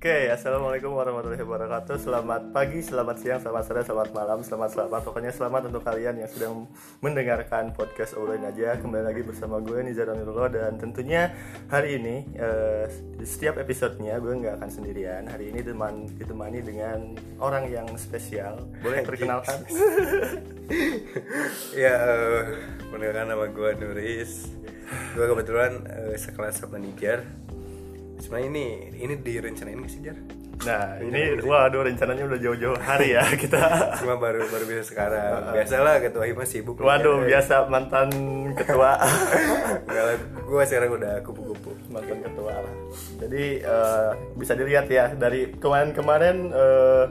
Oke, assalamualaikum warahmatullahi wabarakatuh. Selamat pagi, selamat siang, selamat sore, selamat malam, selamat selamat. Pokoknya selamat untuk kalian yang sedang mendengarkan podcast Online aja. Kembali lagi bersama gue Nizar Amirullah dan tentunya hari ini eh, di setiap episodenya gue nggak akan sendirian. Hari ini teman ditemani dengan orang yang spesial. Boleh perkenalkan? ya, uh, perkenalkan nama gue Nuris. Gue kebetulan uh, sekelas sama Nijar sebenarnya ini ini direncanain gak sih Jar? Nah ini waduh rencananya udah jauh-jauh hari ya kita. Cuma baru baru bisa sekarang. Biasalah ketua Hima sibuk Waduh ya. biasa mantan ketua. Enggak lah gue sekarang udah kupu-kupu. Mantan ketua lah. Jadi uh, bisa dilihat ya dari kemarin-kemarin uh,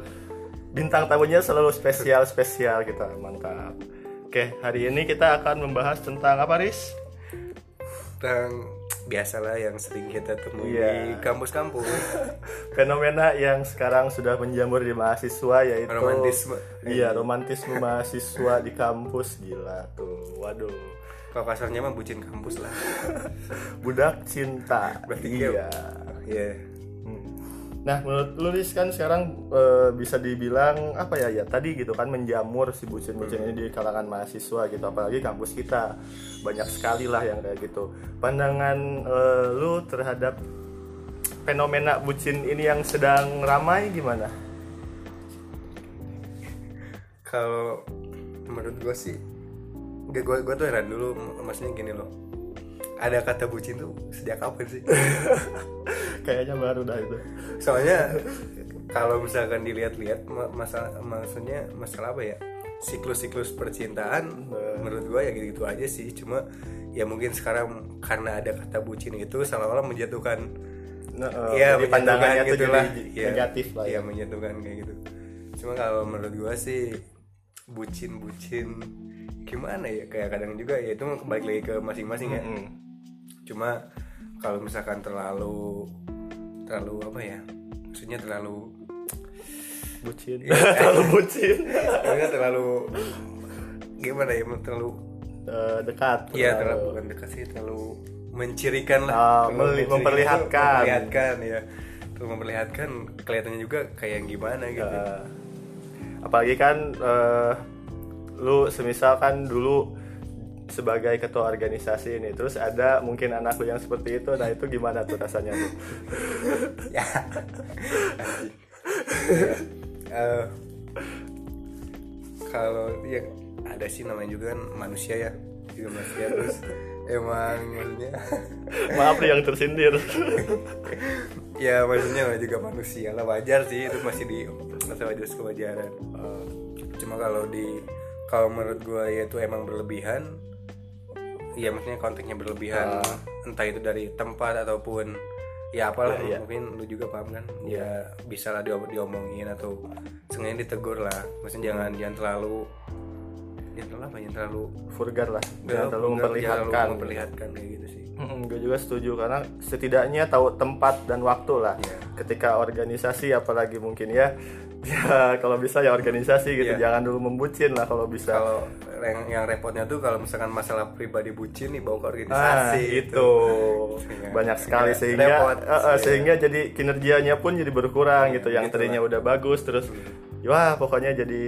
Bintang tamunya selalu spesial-spesial kita. Mantap. Oke hari ini kita akan membahas tentang apa Riz? Tentang biasalah yang sering kita temui Iya. di kampus-kampus. Fenomena yang sekarang sudah menjamur di mahasiswa yaitu Romantisme. Iya romantisme mahasiswa di kampus. Gila tuh Waduh. Kalau kasarnya mah bucin kampus lah. Budak cinta. Berarti Iya. Iya Nah, menurut lu Riz, kan sekarang e, bisa dibilang apa ya ya tadi gitu kan menjamur si bucin-bucin ini di kalangan mahasiswa gitu, apalagi kampus kita banyak sekali lah yang kayak gitu. Pandangan e, lu terhadap fenomena bucin ini yang sedang ramai gimana? kalau menurut gue sih gue gue tuh heran dulu maksudnya gini loh ada kata bucin tuh sejak kapan sih Kayaknya baru dah itu. soalnya kalau misalkan dilihat-lihat ma- masalah maksudnya masalah apa ya siklus-siklus percintaan menurut gue ya gitu-gitu aja sih cuma ya mungkin sekarang karena ada kata bucin itu seolah-olah menjatuhkan Nah, ya jadi pandangannya tuh gitulah. jadi Iya, negatif lah ya. iya, menjatuhkan kayak gitu cuma kalau menurut gue sih bucin-bucin gimana ya kayak kadang juga ya itu balik lagi ke masing-masing ya Mm. Cuma kalau misalkan terlalu terlalu apa ya maksudnya terlalu Bucin. Iya. Terlalu bucin. maksudnya terlalu gimana ya terlalu Eh, dekat. iya terlalu bukan dekat sih terlalu mencirikan lah Ah, Terlalu meli- mencirikan, memperlihatkan. memperlihatkan ya terlalu memperlihatkan kelihatannya juga kayak gimana gitu Eh, apalagi kan eh, lu semisal kan dulu sebagai ketua organisasi ini terus ada mungkin anak lu yang seperti itu nah itu gimana tuh rasanya tuh? Ya. Eh, kalau ya ada sih namanya juga kan manusia ya juga manusia terus emang maksudnya maaf nih yang tersindir. Ya maksudnya juga manusia lah wajar sih itu masih di masa wajar kewajaran. Eh, cuma kalau di kalau menurut gue ya itu emang berlebihan ya maksudnya konteksnya berlebihan. Entah itu dari tempat ataupun ya apalah Ya, iya. mungkin lu juga paham kan? Ya bisa lah diom- diomongin atau sengaja ditegur lah. Maksudnya jangan jangan terlalu jangan terlalu apa jangan terlalu vulgar lah. Jangan terlalu jangan memperlihatkan. memperlihatkan kayak gitu sih. Gue juga setuju karena setidaknya tahu tempat dan waktu lah. Iya. ketika organisasi apalagi mungkin ya ya kalau bisa ya organisasi gitu. Iya. jangan dulu membucin lah kalau bisa. Kalau yang, yang repotnya tuh kalau misalkan masalah pribadi bucin nih bawa ke Ah, organisasi itu Iya. banyak sekali Iya, sehingga repot. eh, Iya. sehingga jadi kinerjanya pun jadi berkurang gitu. Yang gitu tadinya udah bagus terus wah pokoknya jadi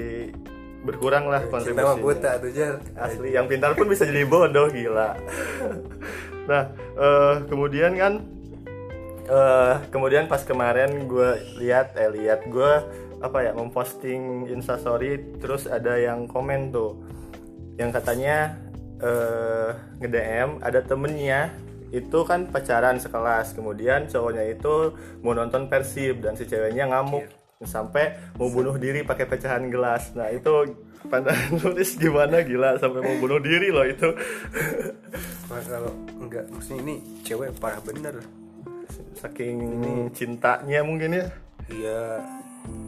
berkurang lah cinta kontribusinya buta tuh jar. Asli yang pintar pun bisa jadi bodoh gila. Nah eh, kemudian kan eh kemudian pas kemarin gue lihat eh lihat gue apa ya memposting instastory terus ada yang komen tuh. Yang katanya eh nge DM ada temennya itu kan pacaran sekelas. Kemudian cowoknya itu mau nonton Persib dan si ceweknya ngamuk. Sampai mau bunuh diri pakai pecahan gelas. Nah itu pandangan nulis gimana? Gila sampai mau bunuh diri loh itu. Kalau enggak maksudnya ini cewek parah bener. Saking cintanya mungkin ya. Iya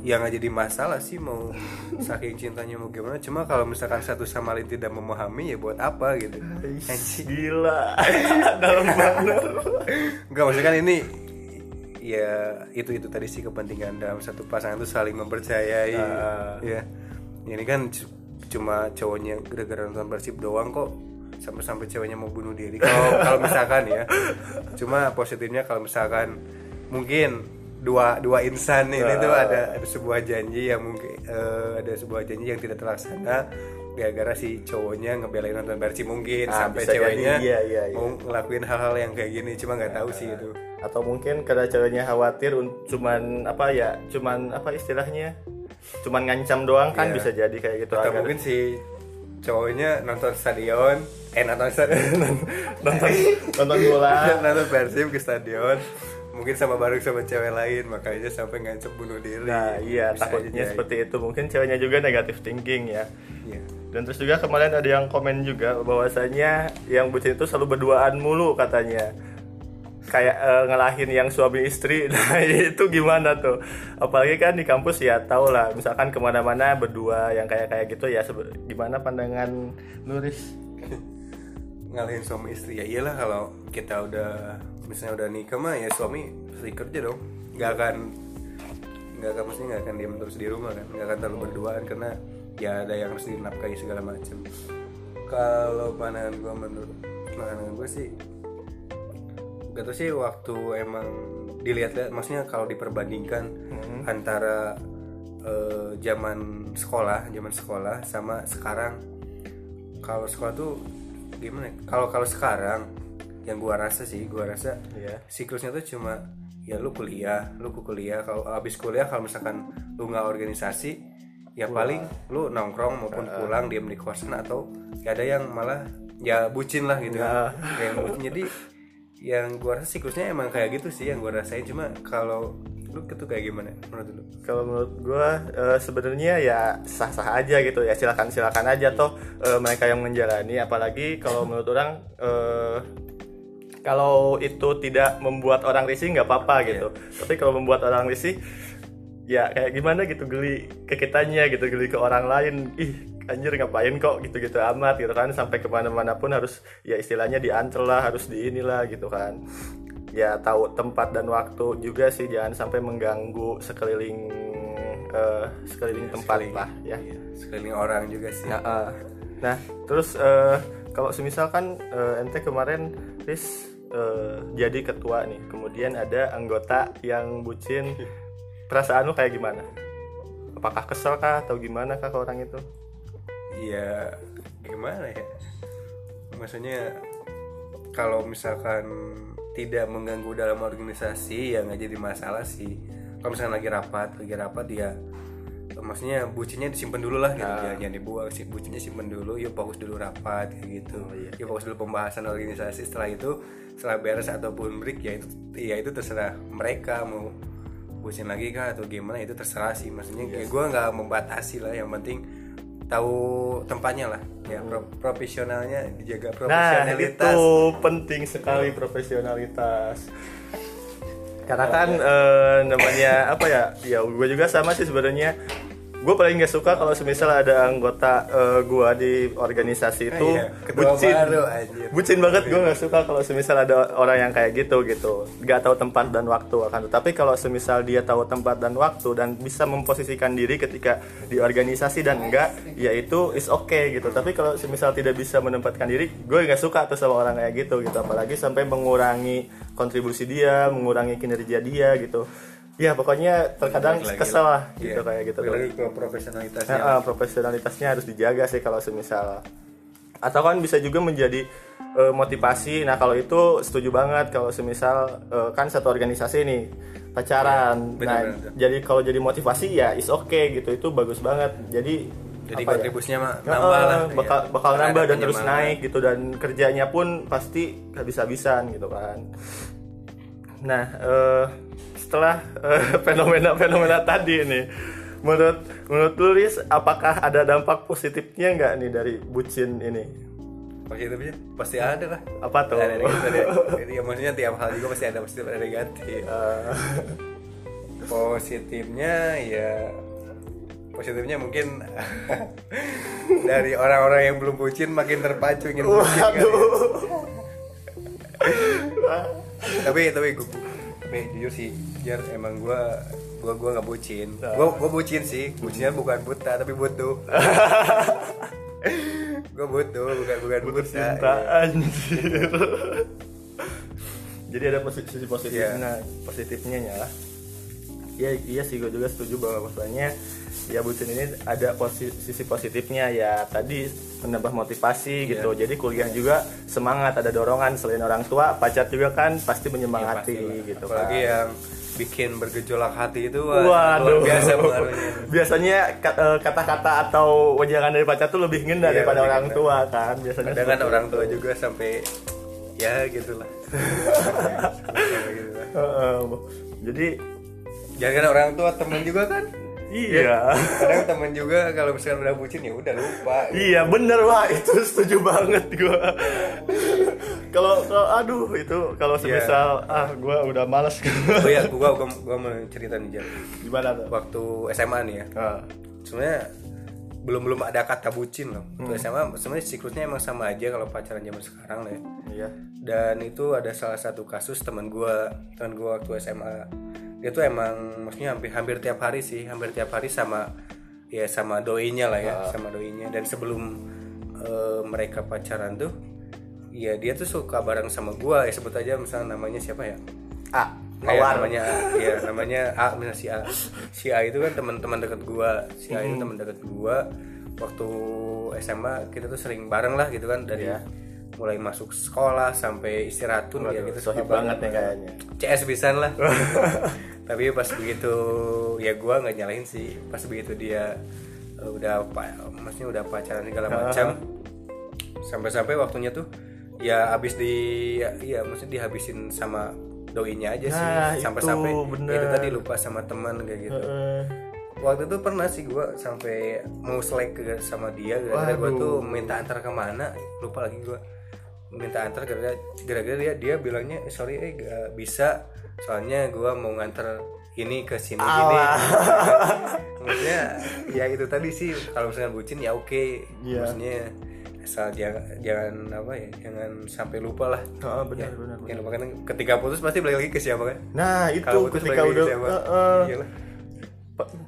ya nggak jadi masalah sih mau saking cintanya mau gimana. Cuma kalau misalkan satu sama lain tidak memahami ya buat apa gitu. Anjing. gila. Dalam banget. Enggak maksudnya kan ini ya itu itu tadi sih kepentingan dalam satu pasangan itu saling mempercayai. Ah. ya. Ini kan cuma cowoknya gara-gara nonton persib doang kok sampai-sampai ceweknya mau bunuh diri. Kalau kalau misalkan ya. Cuma positifnya kalau misalkan mungkin dua dua insan ini Ah. tuh ada ada sebuah janji yang mungkin eh, ada sebuah janji yang tidak terlaksana gara-gara si cowoknya ngebelain nonton Persib mungkin Ah, sampai bisa jadi. ceweknya Iya, iya, iya. mau ngelakuin hal-hal yang kayak gini cuma nggak tahu sih itu atau mungkin karena ceweknya khawatir cuman apa ya cuman apa istilahnya cuman ngancam doang kan Iya. bisa jadi kayak gitu atau agar- mungkin si cowoknya nonton stadion eh nonton stadion nonton nonton bola nonton Persib ke stadion mungkin sama bareng sama cewek lain makanya sampai ngancem bunuh diri. Nah iya Bisa takutnya aja. seperti itu. Mungkin ceweknya juga negatif thinking ya. Iya. dan terus juga kemarin ada yang komen juga bahwasanya yang bucin itu selalu berduaan mulu katanya. Kayak eh, ngelahin yang suami istri. Nah itu gimana tuh? Apalagi kan di kampus ya tau lah. Misalkan ke mana-mana berdua yang kayak kayak gitu ya gimana pandangan Luris ngalahin suami istri. Ya iyalah kalau kita udah misalnya udah nikah mah ya suami pasti kerja dong. Nggak akan nggak akan maksudnya nggak akan diam terus di rumah kan. Nggak akan terlalu berduaan karena ya ada yang harus dinafkahi segala macam. Kalau pandangan gue menurut pandangan gue sih gak tau sih waktu emang dilihat-lihat maksudnya kalau diperbandingkan antara eh, zaman sekolah zaman sekolah sama sekarang kalau sekolah tuh gimana ya? kalau kalau sekarang yang gua rasa sih gua rasa Iya. siklusnya tuh cuma ya lu kuliah lu ke kuliah kalau habis kuliah kalau misalkan lu nggak organisasi ya paling lu nongkrong maupun pulang diam di kosan atau ya ada yang malah ya bucin lah gitu Nah. kayak bucin jadi yang gua rasa siklusnya emang kayak gitu sih yang gua rasain cuma kalau lu itu kayak gimana? Menurut lu? Kalau menurut gue sebenarnya ya sah-sah aja gitu ya. Silakan silakan aja toh eh, mereka yang menjalani. Apalagi kalau menurut orang eh, kalau itu tidak membuat orang risih nggak apa-apa gitu. Tapi kalau membuat orang risih ya kayak gimana gitu geli ke kitanya gitu geli ke orang lain. Ih anjir ngapain kok gitu-gitu amat gitu kan. Sampai ke mana-mana pun harus ya istilahnya diantar lah harus di inilah gitu kan ya tahu tempat dan waktu juga sih jangan sampai mengganggu sekeliling eh, sekeliling tempat Sekeliling- lah ya. iya, sekeliling orang juga sih. Nah, eh, nah terus eh, kalau semisal kan eh, ente kemarin Riz eh, jadi ketua nih kemudian ada anggota yang bucin perasaan lu kayak gimana? Apakah kesel kah atau gimana kah ke orang itu? Iya gimana ya? Maksudnya kalau misalkan tidak mengganggu dalam organisasi ya nggak jadi masalah sih. Kalau misalkan lagi rapat lagi rapat ya maksudnya bucinnya disimpan dulu lah gitu jangan, jangan dibuang sih. Bucinnya simpen dulu yuk fokus dulu rapat kayak gitu. Yuk fokus dulu pembahasan organisasi setelah itu setelah beres ataupun break ya itu ya itu terserah mereka mau bucin lagi kah atau gimana itu terserah sih. Maksudnya kayak gue nggak membatasi lah yang penting tahu tempatnya lah. Ya pro- profesionalnya dijaga nah profesionalitas. itu penting sekali profesionalitas. Karena kan eh, namanya apa ya? Ya gue juga sama sih sebenarnya gue paling gak suka kalau semisal ada anggota eh, gue di organisasi itu iya, ketua bucin. baru, anjir. bucin banget gue nggak suka kalau semisal ada orang yang kayak gitu gitu. Nggak tahu tempat dan waktu akan tetapi kalau semisal dia tahu tempat dan waktu dan bisa memposisikan diri ketika di organisasi dan enggak ya itu is okay gitu. Tapi kalau semisal tidak bisa menempatkan diri gue nggak suka tuh sama orang kayak gitu gitu. Apalagi sampai mengurangi kontribusi dia mengurangi kinerja dia gitu ya pokoknya terkadang lagi kesel lah Iya, gitu kayak gitu lagi ke profesionalitasnya. Nah, ah, profesionalitasnya harus dijaga sih kalau semisal. Atau kan bisa juga menjadi eh, motivasi. Nah kalau itu setuju banget kalau semisal eh, kan satu organisasi nih pacaran. Benar, nah benar, benar. jadi kalau jadi motivasi ya is okay gitu. Itu bagus banget. Jadi jadi ya? kontribusinya Ya, nambah eh, lah bakal iya. bakal Karena nambah ada dan terus naik gitu. Dan kerjanya pun pasti habis-habisan gitu kan. Nah eh, setelah eh, fenomena-fenomena tadi nih menurut menurut tulis apakah ada dampak positifnya nggak nih dari bucin ini? Positifnya? Pasti ada lah. Apa tuh? Ada negatif ada ya maksudnya tiap hal juga pasti ada positif ada negatif. Eh, positifnya ya positifnya mungkin dari orang-orang yang belum bucin makin terpacu ingin bucin kali ya. tapi tapi gue tapi jujur sih biar emang gue gue gue nggak bucin. Gue gue bucin sih. Bucinnya bukan buta tapi butuh. Gue butuh bukan bukan buta cinta iya. anjir. Jadi ada posisi positifnya. Positifnya ya iya iya sih gue juga setuju bahwa maksudnya ya bucin ini ada posi- sisi positifnya ya tadi menambah motivasi gitu Iya. jadi kuliah juga semangat ada dorongan selain orang tua pacar juga kan pasti menyemangati Iya, pastilah. gitu apalagi kan. yang bikin bergejolak hati itu wah, Waduh. luar biasa Biasanya eh, kata-kata atau wajangan dari pacar tuh lebih ngena Iya, daripada orang ngena. tua kan. Biasanya kadang kan orang tua juga sampai ya gitulah. Heeh. Jadi jangan kan orang tua temen juga kan iya. kadang temen juga kalau misalkan udah bucin ya udah lupa Iya bener wah itu setuju banget gua. Kalau kalau aduh itu kalau Iya. semisal ah gua udah males oh ya gua gua, gua mau cerita nih Jan gimana tuh? waktu SMA nih ya Ah, sebenarnya belum belum ada kata bucin loh Hmm. waktu SMA sebenarnya siklusnya emang sama aja kalau pacaran zaman sekarang lah ya iya. dan itu ada salah satu kasus teman gua teman gua waktu SMA dia tuh emang maksudnya hampir hampir tiap hari sih hampir tiap hari sama ya sama doinya lah ya sama doinya. Dan sebelum eh, mereka pacaran tuh ya dia tuh suka bareng sama gua. Ya sebut aja misalnya namanya siapa ya? Ah, Kayak mawar. namanya ya namanya A misalnya si A. Si A itu kan teman-teman dekat gua. Si A itu teman dekat gua. Waktu SMA kita tuh sering bareng lah gitu kan. Dari Iya. mulai masuk sekolah sampai istirahat pun ya gitu Sohib banget nih kayaknya. CS pisan lah tapi pas begitu ya gua nggak nyalahin sih. Pas begitu dia eh, udah maksudnya udah pacaran segala macam sampai-sampai waktunya tuh ya habis di ya, ya maksudnya dihabisin sama doinya aja sih. Nah, sampai-sampai itu ya bener. itu tadi lupa sama teman kayak gitu. Heeh. waktu itu pernah sih gua sampai mau selek ke sama dia gara-gara gue tuh minta antar ke mana lupa lagi gua. Minta antar gara-gara dia dia bilangnya "Eh, sorry eh gak bisa soalnya gua mau nganter ini ke sini gini maksudnya ya itu tadi sih kalau misalnya bucin ya oke Iya. maksudnya asal jangan jangan apa ya jangan sampai lupa lah Heeh, benar Ya, benar. jangan lupa kan ketika putus pasti balik lagi ke siapa kan Nah, itu Kalau putus ketika udah ke siapa Heeh. Iyalah.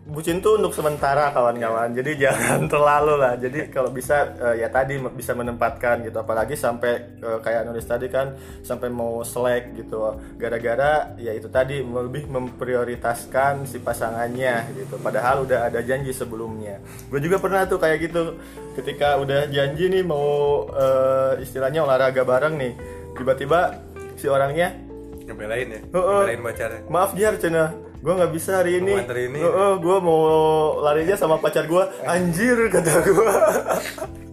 Bucin tuh untuk sementara kawan-kawan. Jadi jangan terlalu lah. Jadi kalau bisa eh, ya tadi bisa menempatkan gitu. Apalagi sampai eh, kayak nulis tadi kan sampai mau selek gitu. Gara-gara ya itu tadi lebih memprioritaskan si pasangannya gitu. Padahal udah ada janji sebelumnya. Gue juga pernah tuh kayak gitu. Ketika udah janji nih mau eh, istilahnya olahraga bareng nih tiba-tiba si orangnya ngebelain ya Heeh. ngebelain pacarnya. Maaf Jar cina. Gue nggak bisa hari ini. Mau antar ini. gue mau larinya sama pacar gue anjir kata gue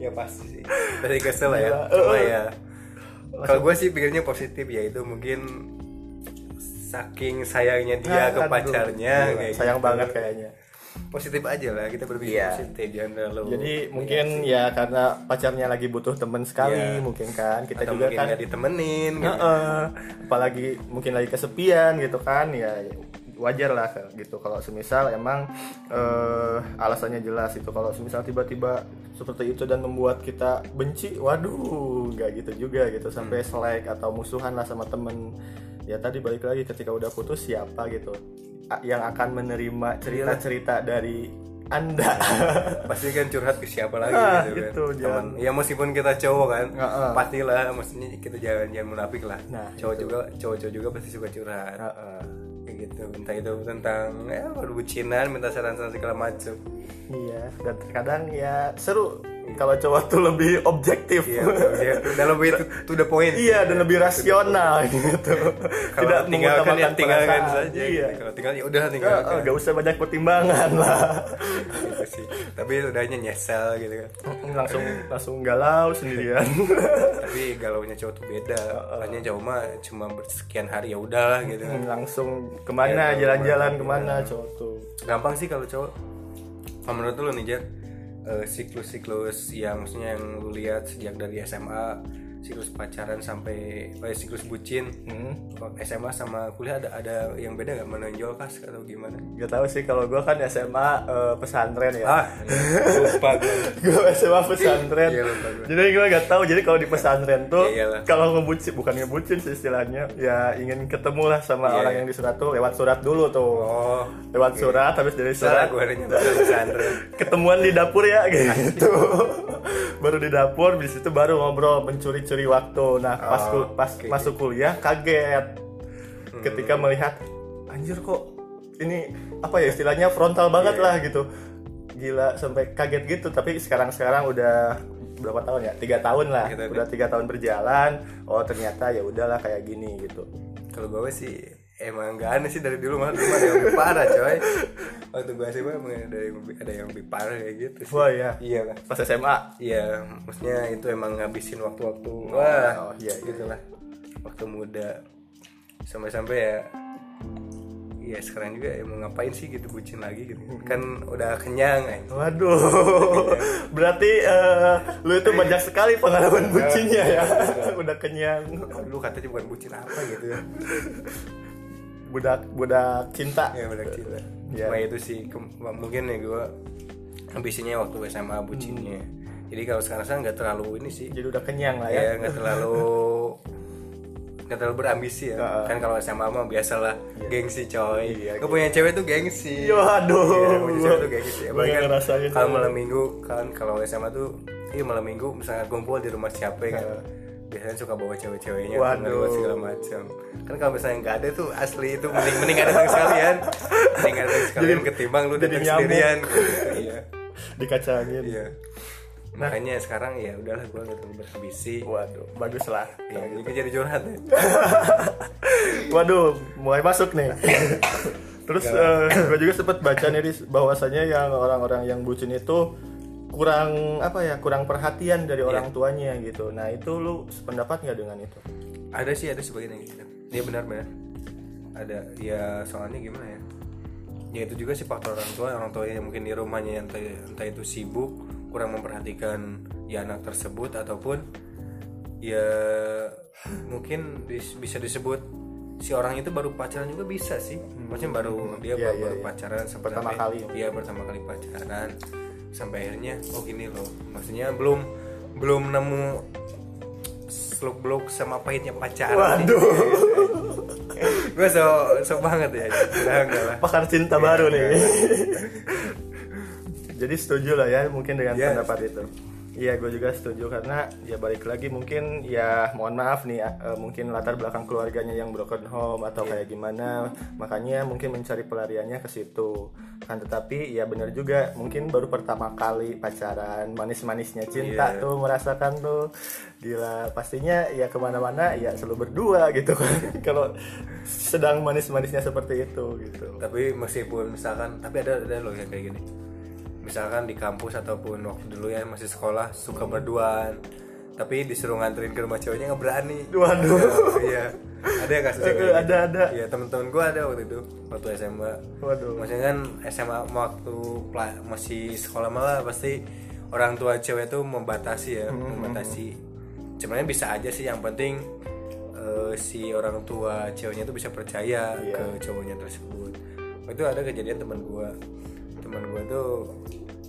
ya pasti sih. Pasti kesel lah ya cuma ya kalau gue sih pikirnya positif ya itu mungkin saking sayangnya dia ke pacarnya kayak sayang gitu. banget kayaknya positif aja lah kita berpikir Iya. positif jangan terlalu jadi mungkin ya karena pacarnya lagi butuh temen sekali Iya. mungkin kan kita atau juga kan nggak ditemenin gitu. Heeh. apalagi mungkin lagi kesepian gitu kan ya wajar lah gitu kalau semisal emang eh, alasannya jelas itu kalau semisal tiba-tiba seperti itu dan membuat kita benci waduh nggak gitu juga gitu sampai Hmm. selek atau musuhan lah sama temen ya tadi balik lagi ketika udah putus siapa gitu yang akan menerima cerita-cerita dari anda. Pasti kan curhat ke siapa lagi Ah, gitu, gitu, kan jangan. Temen- ya meskipun kita cowok kan Heeh. pastilah maksudnya kita jangan jangan munafik lah. Nah, cowok juga cowok-cowok juga pasti suka curhat. Heeh. kayak gitu entah itu tentang ya perbucinan minta saran-saran segala macam iya dan terkadang ya seru kalau cowok tuh lebih objektif. Iya ya, udah lebih itu to the point. Iya dan lebih rasional gitu. kalau Tidak tinggalkan ya tinggalkan perasaan. saja Iya. gitu. kalau tinggal ya udah Nggak, tinggalkan. Nggak usah banyak pertimbangan lah. gitu sih. Tapi udahnya nyesel gitu kan. Langsung langsung galau sendirian. tapi galaunya cowok tuh beda. Hanya cowok mah cuma bersekian hari ya udah gitu kan. Langsung ke mana? Iya, jalan-jalan ke mana cowok tuh. gampang sih kalau cowok. Menurut lu nih Eh, siklus-siklus yang maksudnya yang lu lihat sejak dari SMA siklus pacaran sampai eh, siklus bucin Hmm. SMA sama kuliah ada ada yang beda nggak menonjol kah atau gimana Gak tahu sih kalau gue kan SMA eh, pesantren ya. ah lupa gue gue SMA pesantren. Iya, lupa gua. Jadi gue gak tahu. Jadi kalau di pesantren tuh Iya, iyalah. kalau ngebucin bukan ngebucin sih istilahnya, ya ingin ketemu lah sama Iya, orang iya. yang di surat tuh lewat surat dulu tuh. oh Lewat surat habis dari salah surat gue ada pesantren ketemuan di dapur ya gitu. Baru di dapur di situ baru ngobrol mencuri-curi waktu. Nah, pas Oh, kul- pas oke. masuk kuliah kaget. Ketika melihat anjir kok ini apa ya istilahnya frontal banget lah gitu. Gila sampai kaget gitu. Tapi sekarang sekarang udah berapa tahun ya? Tiga tahun lah. Tiga tahun. udah tiga tahun berjalan. Oh ternyata ya udahlah kayak gini gitu. Kalau gue sih emang gak aneh sih dari dulu mah cuma ada yang lebih parah coy. Waktu gue sih emang ada yang lebih, ada yang lebih parah kayak gitu sih. Wah ya iya. Lah pas SMA iya maksudnya itu emang ngabisin waktu-waktu. Wah oh, iya, iya. gitulah. Waktu muda. Sampai-sampai ya Iya sekarang juga ya mau ngapain sih gitu bucin lagi gitu. Kan udah kenyang eh. Waduh, berarti eh, lu itu banyak sekali pengalaman bucinnya ya. Udah kenyang. lu katanya bukan bucin apa gitu ya Budak budak cinta. ya udah cinta. Ya. cuma itu sih ke- mungkin ya gue ambisinya waktu SMA bucinnya. Jadi kalau sekarang sekarang nggak terlalu ini sih. Jadi udah kenyang lah ya. ya nggak terlalu nggak terlalu berambisi ya. Heeh. kan kalau SMA mah biasalah gengsi coy. Iya, gue punya cewek tuh gengsi. Yo, aduh. Iya, punya cewek tuh gengsi. Apalagi nggak kan kalau malam minggu kan kalau SMA tuh iya malam minggu misalnya kumpul di rumah siapa ya kan biasanya suka bawa cewek-ceweknya Waduh. segala macam. Kan kalau misalnya nggak ada tuh asli itu mending mending ada datang sekalian. Mending ada datang sekalian ketimbang lu jadi datang sendirian. Iya. Dikacangin. iya. Makanya sekarang ya udahlah gue nggak terlalu berambisi. Waduh, bagus lah. ya, jadi jadi curhat ya Waduh, mulai masuk nih. Terus gue juga sempat baca nih bahwasanya yang orang-orang yang bucin itu kurang apa ya kurang perhatian dari orang tuanya gitu. Nah itu lu sependapat nggak dengan itu? ada sih ada sebagian yang gitu iya benar benar ada ya soalnya gimana ya ya itu juga sih faktor orang tua orang tua yang mungkin di rumahnya entah, entah itu sibuk kurang memperhatikan ya anak tersebut ataupun ya mungkin dis- bisa disebut si orang itu baru pacaran juga bisa sih maksudnya baru dia Iya, baru, iya, baru iya. pacaran Pertama sampai- kali. iya pertama kali pacaran sampai akhirnya oh gini loh maksudnya belum belum nemu seluk beluk sama pahitnya pacaran Waduh. gue so so banget ya udah enggak lah pakar cinta baru nih. Jadi setuju lah ya mungkin dengan Yes. pendapat itu. Iya, gue juga setuju karena ya balik lagi mungkin ya mohon maaf nih eh, mungkin latar belakang keluarganya yang broken home atau kayak gimana, makanya mungkin mencari pelariannya ke situ. Kan tetapi ya benar juga mungkin baru pertama kali pacaran manis-manisnya cinta Iya. tuh merasakan tuh gila pastinya ya ke mana-mana ya selalu berdua gitu kan kalau sedang manis-manisnya seperti itu gitu. tapi meskipun misalkan tapi ada ada loh yang kayak gini misalkan di kampus ataupun waktu dulu ya masih sekolah suka berduaan tapi disuruh nganterin ke rumah ceweknya nggak berani Waduh. iya ada yang kasusnya gitu. ada, ada. iya temen-temen gue ada waktu itu waktu SMA Waduh. maksudnya kan SMA waktu masih sekolah malah pasti orang tua cewek tuh membatasi ya Hmm, membatasi sebenarnya bisa aja sih yang penting eh, si orang tua ceweknya tuh bisa percaya Iya. ke cowoknya tersebut itu ada kejadian teman gua teman gua tuh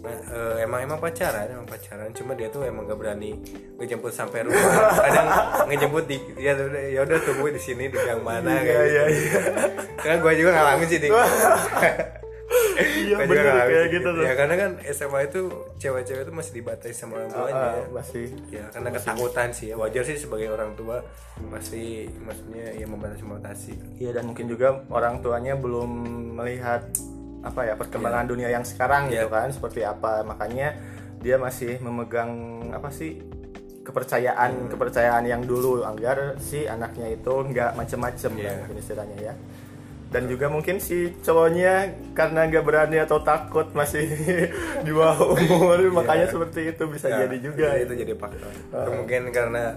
eh, emang emang pacaran emang pacaran. Cuma dia tuh emang gak berani ngejemput sampai rumah. Kadang ngejemput di ya udah ya udah tunggu di sini di gang mana Iya, kayak iya, gitu. kan gua juga ngalamin sih Iya bener ngalamin kayak gitu tuh. ya karena kan SMA itu cewek-cewek itu masih dibatasi sama orang tuanya. Ah, ya. masih. Ya karena ketakutan sih. Ya wajar sih sebagai orang tua pasti maksudnya ya membatasi membatasi. Iya dan mungkin juga orang tuanya belum melihat apa ya perkembangan dunia yang sekarang gitu Iya. kan seperti apa. Makanya dia masih memegang apa sih kepercayaan kepercayaan yang dulu agar si anaknya itu nggak macem-macem lah mungkin istilahnya ya. Dan juga mungkin si cowoknya karena nggak berani atau takut masih di bawah umur makanya seperti itu bisa Ya, jadi juga. Itu, itu jadi faktor. Atau mungkin karena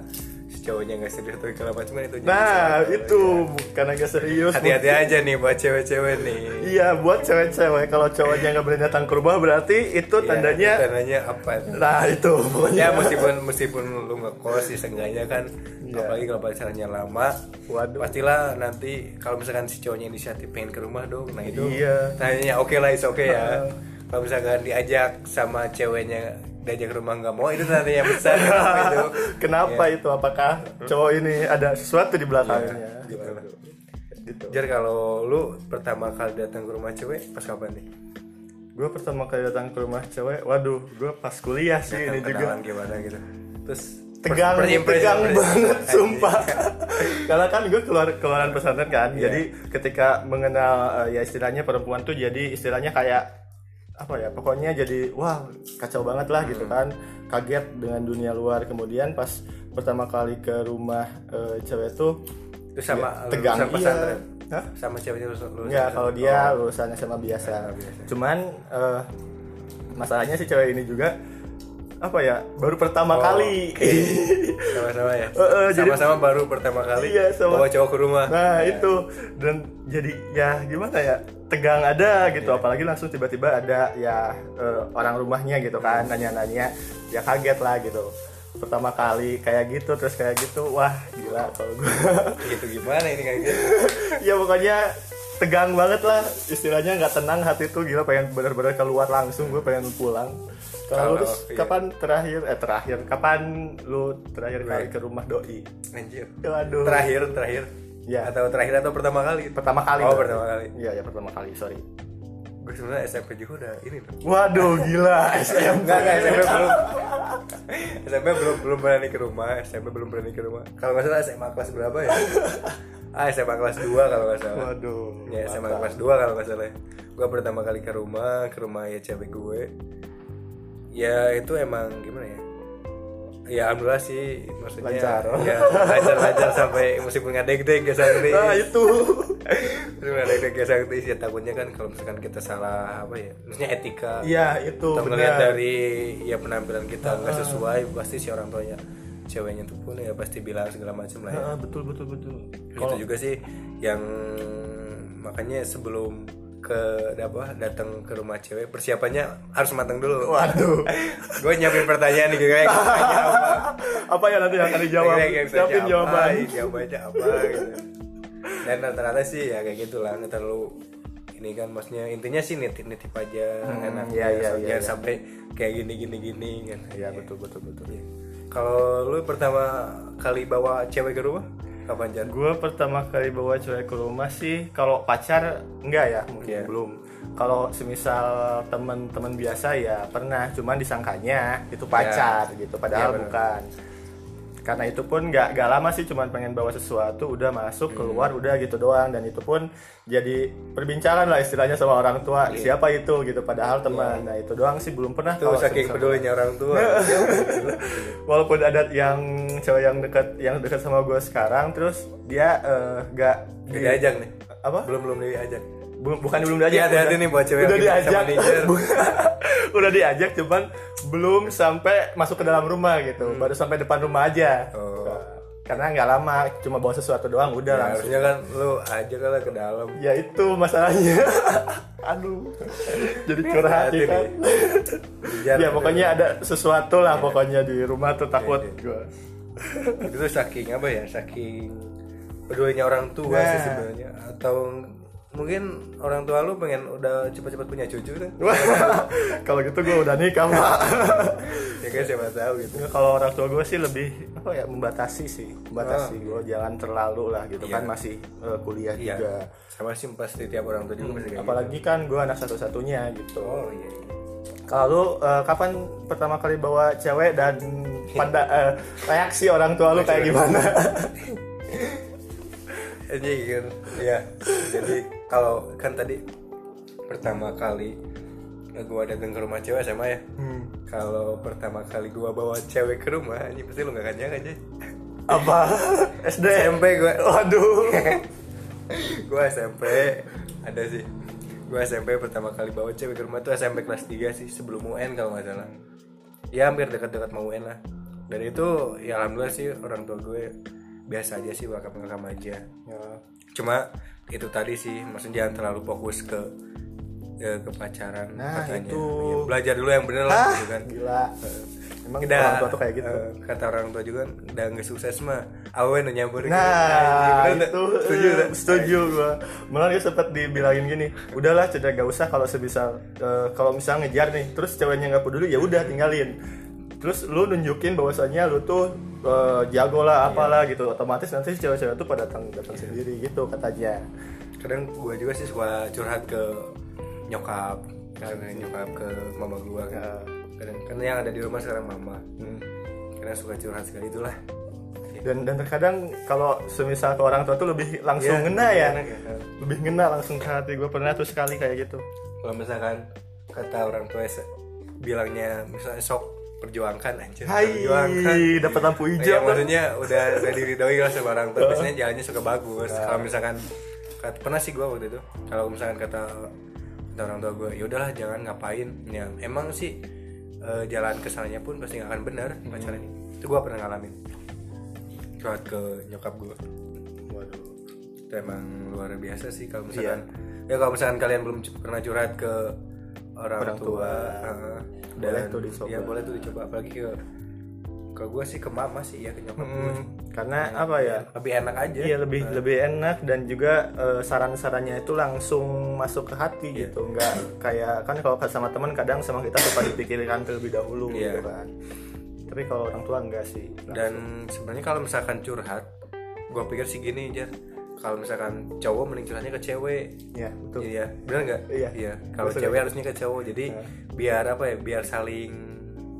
cowoknya nggak serius atau segala macam kan itu nah itu karena nggak serius hati-hati aja nih buat cewek-cewek nih Iya, buat cewek-cewek kalau cowoknya nggak berani datang ke rumah berarti itu Ya, tandanya. itu tandanya apa Nah itu ya pokoknya. meskipun meskipun lu ngekos sih seenggaknya kan Iya. apalagi kalau pacarnya lama Waduh. pastilah nanti kalau misalkan si cowoknya inisiatif pengen ke rumah dong nah itu Iya. tanya oke lah is oke ya kalau misalkan diajak sama ceweknya diajak ke rumah nggak mau itu tandanya besar kenapa itu Kenapa itu? Apakah cowok ini ada sesuatu di belakangnya? Iya, gitu. Gitu. Jar kalau lu pertama kali datang ke rumah cewek pas kapan nih? Gue pertama kali datang ke rumah cewek, waduh, gue pas kuliah sih ini juga gimana gitu. Terus tegang, tegang first- banget, Anjing. sumpah. karena kan gue keluar keluaran pesantren kan Iya. jadi ketika mengenal eh, ya istilahnya perempuan tuh jadi istilahnya kayak apa ya pokoknya jadi wah kacau banget lah Hmm. gitu kan kaget dengan dunia luar kemudian pas pertama kali ke rumah eh, cewek tuh Itu sama ya, tegang iya pesantren. Hah? Sama ceweknya lulusan Enggak, kalau dia Oh. lulusan SMA biasa. SMA biasa. Cuman eh, masalahnya si cewek ini juga apa ya baru pertama Oh, kali. sama-sama ya. Jadi- sama-sama baru pertama kali Iya, sama- bawa cowok ke rumah. Nah itu. Dan jadi ya gimana ya tegang ada gitu. Iya. apalagi langsung tiba-tiba ada ya eh, orang rumahnya gitu kan nanya-nanya. Ya kaget lah gitu. Pertama kali kayak gitu terus kayak gitu. Wah gila kalau gue gitu gimana ini kayak gitu? Ya pokoknya tegang banget lah. Istilahnya nggak tenang hati tuh gila pengen bener-bener keluar langsung gue pengen pulang. Kalau lu terus iya. kapan terakhir? Eh terakhir. Kapan lu terakhir kali Right. ke rumah doi? Anjir. Waduh. Terakhir terakhir. Ya. atau terakhir atau pertama kali? Pertama kali oh berarti. pertama kali. Iya ya pertama kali sorry. Gue sebenarnya SMP juga udah ini tuh waduh gila. SMP enggak enggak SMP belum. SMP belum belum berani ke rumah. SMP belum berani ke rumah. Kalau nggak salah SMA kelas berapa ya ah SMA kelas 2 kalau nggak salah. Waduh ya SMA mantap. kelas 2 kalau nggak salah. Gue pertama kali ke rumah ke rumah ya cewek gue. Ya itu emang gimana ya? Ya alhamdulillah sih maksudnya Lancar. ya lancar lancar sampai meskipun nggak deg deg ya sakti. Nah itu. Meskipun nggak deg deg ya sakti ya takutnya kan kalau misalkan kita salah apa ya maksudnya etika. Iya itu atau ngeliat benar. dari ya penampilan kita nggak sesuai pasti si orang tuanya ceweknya tuh pun ya pasti bilang segala macam lah ya. Ah, betul betul betul. Itu juga sih yang makanya sebelum ke apa datang ke rumah cewek persiapannya harus matang dulu. Waduh. Gue nyiapin pertanyaan nih kayak apa? Apa ya nanti yang akan dijawab? Siapin jawab, jawaban. iya, jawabannya apa gitu. Dan rata-rata sih ya kayak gitulah nggak terlalu ini kan maksudnya intinya sih nitip nitip aja enak iya, iya, jangan iya, iya. sampai kayak gini gini gini kan. Iya betul betul betul kalau lu pertama kali bawa cewek ke rumah kapan Jan? Gue pertama kali bawa cewek ke rumah sih kalau pacar enggak ya mungkin Iya. belum. Kalau semisal teman-teman biasa ya pernah, cuman disangkanya itu pacar gitu, padahal Iya, benar. bukan. Karena itu pun nggak nggak lama sih, cuman pengen bawa sesuatu, udah masuk Hmm. keluar udah gitu doang dan itu pun jadi perbincangan lah istilahnya sama orang tua siapa itu gitu, padahal teman. Nah itu doang sih belum pernah. Iya. Tuh saking pedulinya orang tua. walaupun ada yang cewek yang dekat yang dekat sama gue sekarang terus dia eh, nggak Udah diajak nih. apa Belum belum diajak. Bu- bukan belum diajak. Hati-hati nih buat cewek udah diajak. udah diajak cuman belum sampai masuk ke dalam rumah gitu. Baru sampai depan rumah aja. Hmm. Oh. karena nggak lama cuma bawa sesuatu doang udah Ya, langsung. harusnya kan lu aja kali ke dalam. ya itu masalahnya. Aduh. Jadi curhat ya kan? Ya pokoknya ada sesuatu lah pokoknya di rumah tuh takut Iya, iya. gua. Itu saking apa ya? Saking pedulinya orang tua sih Nah. sebenarnya. Atau mungkin orang tua lu pengen udah cepat-cepat punya cucu kan? Kalau gitu gue udah nikah pak. ya kan siapa tahu gitu. Kalau orang tua gue sih lebih apa ya membatasi sih, membatasi Oh, gue jangan terlalu lah gitu Iya. kan masih eh, kuliah Iya. juga. Sama sih pasti tiap orang tua juga pasti kayak Apalagi kan gue anak satu-satunya gitu. gitu. Oh iya. iya. Kalau lu eh, kapan pertama kali bawa cewek dan pada eh, reaksi orang tua lu kayak gimana? Jadi kan, ya. Jadi kalau kan tadi pertama kali gua datang ke rumah cewek sama ya. Hmm. Kalau pertama kali gua bawa cewek ke rumah, ini pasti lu gak akan nyangka aja. Apa? SD? SMP gua. Waduh. gua SMP ada sih. Gua SMP pertama kali bawa cewek ke rumah tuh SMP kelas 3 sih sebelum UN kalau nggak salah. Ya hampir dekat-dekat mau UN lah. Dan itu ya alhamdulillah sih orang tua gue biasa aja sih welcome welcome aja. Ya. cuma itu tadi sih maksudnya jangan terlalu fokus ke ke, ke pacaran Nah, katanya itu. Ya, belajar dulu yang bener lah Ah, gitu kan gila. Emang Udah, orang tua tuh kayak gitu. eh, kata orang tua juga kan, udah nggak sukses mah awen udah nyambur gitu. Nah, itu setuju eh, nggak? setuju gua. Malah dia sempat dibilangin gini, udahlah cedera gak usah kalau sebisa eh, kalau misalnya ngejar nih, terus ceweknya nggak peduli ya udah tinggalin. Terus lu nunjukin bahwasannya lu tuh eh, jago lah apalah gitu. Otomatis nanti si cewek-cewek tuh pada datang datang sendiri gitu katanya. kadang gue juga sih suka curhat ke nyokap karena nyokap ke mama gue kan Ya. kadang kan yang ada di rumah sekarang mama Hmm. karena suka curhat sekali itulah dan dan terkadang kalau semisal ke orang tua tuh lebih langsung Iya, ngena ya enak ya. lebih ngena langsung ke hati gue pernah tuh sekali kayak gitu kalau misalkan kata orang tua bilangnya misalnya sok perjuangkan anjir perjuangkan. Hai dapat lampu ya, hijau. maksudnya udah udah diridoi lah sama orang tua biasanya jalannya suka bagus. Kalau misalkan kat- pernah sih gue waktu itu kalau misalkan kata, kata orang tua gue ya udahlah jangan ngapain? Ya emang sih eh, jalan ke sananya pun pasti nggak akan benar pacaran ini. Itu gue pernah ngalamin. Curhat ke nyokap gue waduh. Itu emang luar biasa sih kalau misalkan ya kalau misalkan kalian belum pernah curhat ke orang, Orang tua, tua. Heeh, Boleh dan tuh dicoba. ya boleh tuh dicoba. Apalagi ke ke gue sih ke mama sih ya ke nyokap gue Hmm, karena apa ya? lebih enak aja. Iya lebih lebih enak dan juga eh, saran-sarannya itu langsung masuk ke hati Iya. gitu. Nggak kayak kan kalau sama teman kadang sama kita suka dipikirkan terlebih dahulu Iya. gitu kan. Tapi kalau orang tua enggak sih dan sebenarnya kalau misalkan curhat gue pikir sih gini aja kalau misalkan cowok mending curhatnya ke cewek ya betul Iya, benar nggak? Iya. Kalau Betul. cewek harusnya ke cowok. Jadi biar apa ya? Biar saling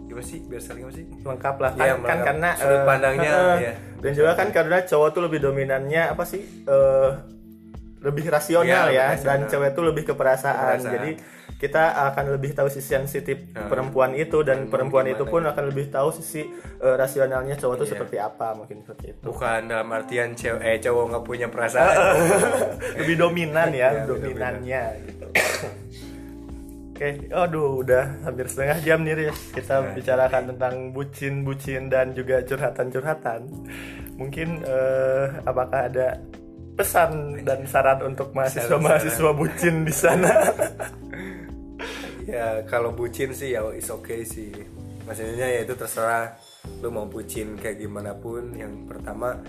gimana sih? Biar saling apa sih? lengkap lah kan, Iya, kan melengkap. karena Sudut eh, pandangnya, eh, iya. dan juga kan karena cowok tuh lebih dominannya apa sih eh, lebih rasional Iya, ya lebih dan rasional. cewek tuh lebih ke perasaan. Keperasaan. jadi kita akan lebih tahu sisi sensitif Nah, perempuan itu dan perempuan itu pun akan lebih tahu sisi eh, rasionalnya cowok tuh Iya. seperti apa mungkin seperti itu. Bukan dalam artian cewek eh cowok nggak punya perasaan. lebih dominan ya Iya, lebih dominannya. gitu Oke, aduh udah hampir setengah jam nih Riz. Kita Setengah bicarakan tentang bucin-bucin dan juga curhatan-curhatan. Mungkin eh, apakah ada pesan dan saran untuk mahasiswa-mahasiswa bucin di sana? ya kalau bucin sih ya is okay sih. Maksudnya ya itu terserah lu mau bucin kayak gimana pun. Yang pertama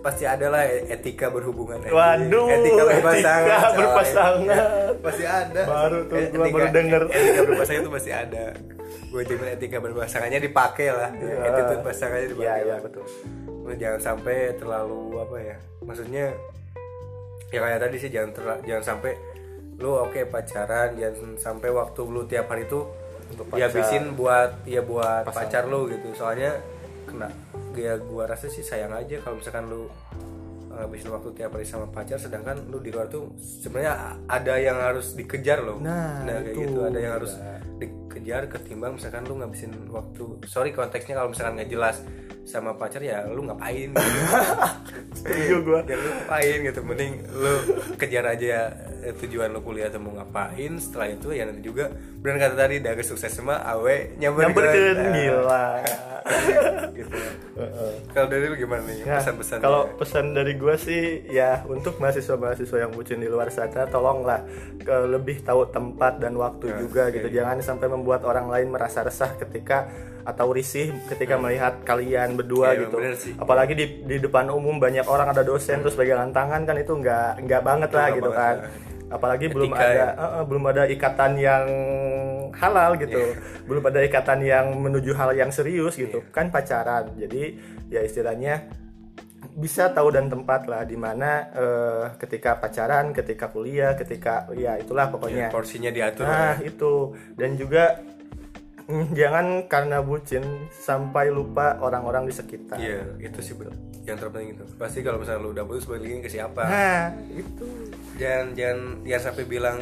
pasti ada lah etika berhubungan Waduh, etika berpasangan etika berpasangan. Ya, pasti ada Baru tuh Eh, gua baru denger. etika berpasangan itu pasti ada gue jamin etika berpasangannya dipakai lah Iya. attitude pasangannya dipakai betul Lu jangan sampai terlalu apa ya maksudnya ya kayak tadi sih jangan terla- jangan sampai lu oke pacaran jangan sampai waktu lu tiap hari itu Untuk dihabisin buat ya buat Pasangan. pacar lu gitu. Soalnya kena ya gua rasa sih sayang aja kalau misalkan lu ngabisin waktu tiap hari sama pacar sedangkan lu di luar tuh sebenarnya ada yang harus dikejar loh. Nah, kayak itu. gitu. Ada yang harus dikejar ketimbang misalkan lu ngabisin waktu sorry konteksnya kalau misalkan nggak jelas sama pacar ya lu ngapain? Gitu. Setuju gua. Ya lu ngapain gitu? Mending lu kejar aja eh, tujuan lu kuliah atau mau ngapain setelah itu ya nanti juga benar kata tadi dari sukses semua awe nyamper Nyamperkeun gila. Gitu. Kalau dari lu gimana nih? Nah, pesan-pesan kalau pesan dari gue sih ya untuk mahasiswa-mahasiswa yang bucin di luar sana tolonglah ke lebih tahu tempat dan waktu Ya, juga oke. gitu jangan sampai membuat orang lain merasa resah ketika atau risih ketika melihat kalian berdua Ya, gitu apalagi di di depan umum banyak orang ada dosen terus pegangan tangan kan itu nggak nggak banget lah gitu banget kan lah. apalagi belum Etika ada ya. eh, eh, belum ada ikatan yang halal gitu Iya. belum ada ikatan yang menuju hal yang serius gitu Iya. kan pacaran jadi ya istilahnya bisa tahu dan tempat lah di mana eh, ketika pacaran ketika kuliah ketika ya itulah Ya, pokoknya porsinya diatur nah ya. itu dan juga mm, jangan karena bucin sampai lupa orang-orang di sekitar Iya, itu sih betul. Yang terpenting itu. Pasti kalau misalnya lu udah putus balikin ke siapa? nah itu Jangan jangan jangan sampai bilang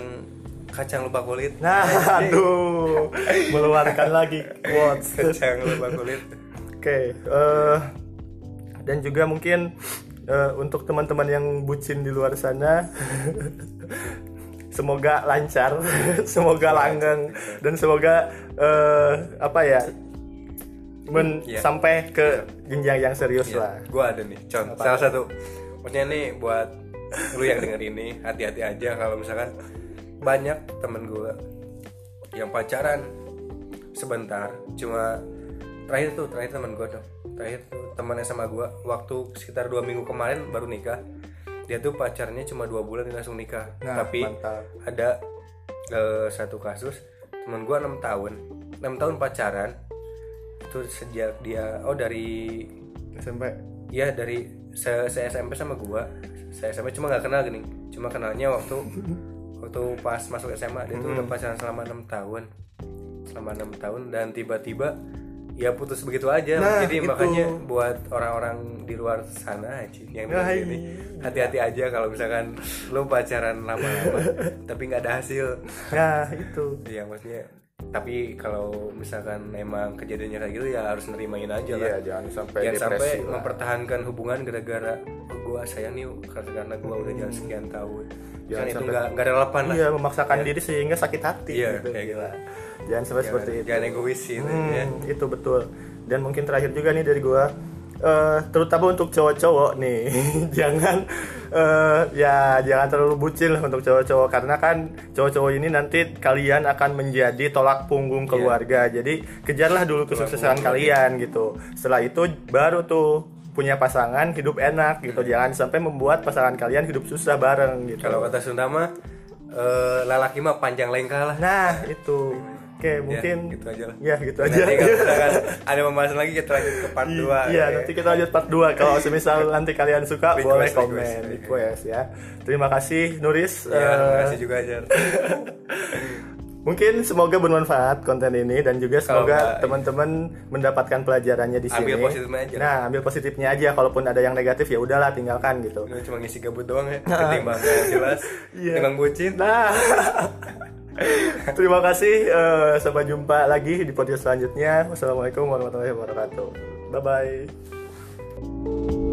kacang lupa kulit. nah aduh meluarkan lagi quotes Kacang lupa kulit. Oke, eh, dan juga mungkin eh, untuk teman-teman yang bucin di luar sana, semoga lancar, semoga langgeng, dan semoga eh, apa ya, men- Iya. sampai ke jenjang yang serius Iya, lah. Gue ada nih, contoh salah satu. Maksudnya nih buat lu yang denger ini hati-hati aja kalau misalkan banyak temen gue yang pacaran sebentar cuma terakhir tuh terakhir temen gue tuh terakhir tuh teman sama gue waktu sekitar dua minggu kemarin baru nikah. Dia tuh pacarnya cuma dua bulan dia langsung nikah. Nah, tapi mantap. ada eh, satu kasus temen gue enam tahun enam tahun pacaran. Itu sejak dia oh dari SMP. Iya dari se, se SMP sama gua. Saya SMP cuma nggak kenal gini cuma kenalnya waktu waktu pas masuk SMA dia tuh udah pacaran selama enam tahun. Selama enam tahun dan tiba-tiba ya putus begitu aja. Nah, jadi itu. makanya buat orang-orang di luar sana yang Nah, ini hati-hati aja kalau misalkan lo pacaran lama-lama. Tapi nggak ada hasil. Nah itu. Ya maksudnya tapi kalau misalkan emang kejadiannya kayak gitu ya harus nerimain aja lah. iya jangan sampai jangan sampai lah. mempertahankan hubungan gara-gara oh, gue sayang nih karena karena gue udah jalan sekian tahun. Jangan jangan itu nggak nggak relevan lah. Iya memaksakan diri sehingga sakit hati Iya, gitu. kayak Gila. Jangan sampai jangan, seperti itu. jangan egois sih Hmm, ya. itu betul. Dan mungkin terakhir juga nih dari gua eh, terutama untuk cowok-cowok nih. Jangan eh, ya jangan terlalu bucin lah untuk cowok-cowok. Karena kan cowok-cowok ini nanti kalian akan menjadi tolak punggung keluarga. Jadi kejarlah dulu kesuksesan kalian gitu. Setelah itu baru tuh punya pasangan hidup enak gitu. Jangan sampai membuat pasangan kalian hidup susah bareng gitu. Kalau kata Sunda mah eh, lelaki mah panjang lengkah lah. Nah itu oke mungkin gitu aja lah. ya gitu aja nanti misalkan ada pembahasan lagi kita lanjut ke part 2 Iya, nanti kita lanjut part 2 Kalau semisal nanti kalian suka Request, boleh komen request. request ya. Terima kasih Nuris. ya, Eh, terima kasih juga Jar mungkin semoga bermanfaat konten ini dan juga semoga nggak- teman-teman mendapatkan pelajarannya di sini. Ambil positifnya aja. Nah, ambil positifnya aja. Kalaupun ada yang negatif ya udahlah tinggalkan gitu. Ini cuma ngisi gabut doang ya ketimbang jelas Iya. ketimbang bucin Nah, terima kasih. eh, sampai jumpa lagi di podcast selanjutnya. Wassalamualaikum warahmatullahi wabarakatuh. Bye bye.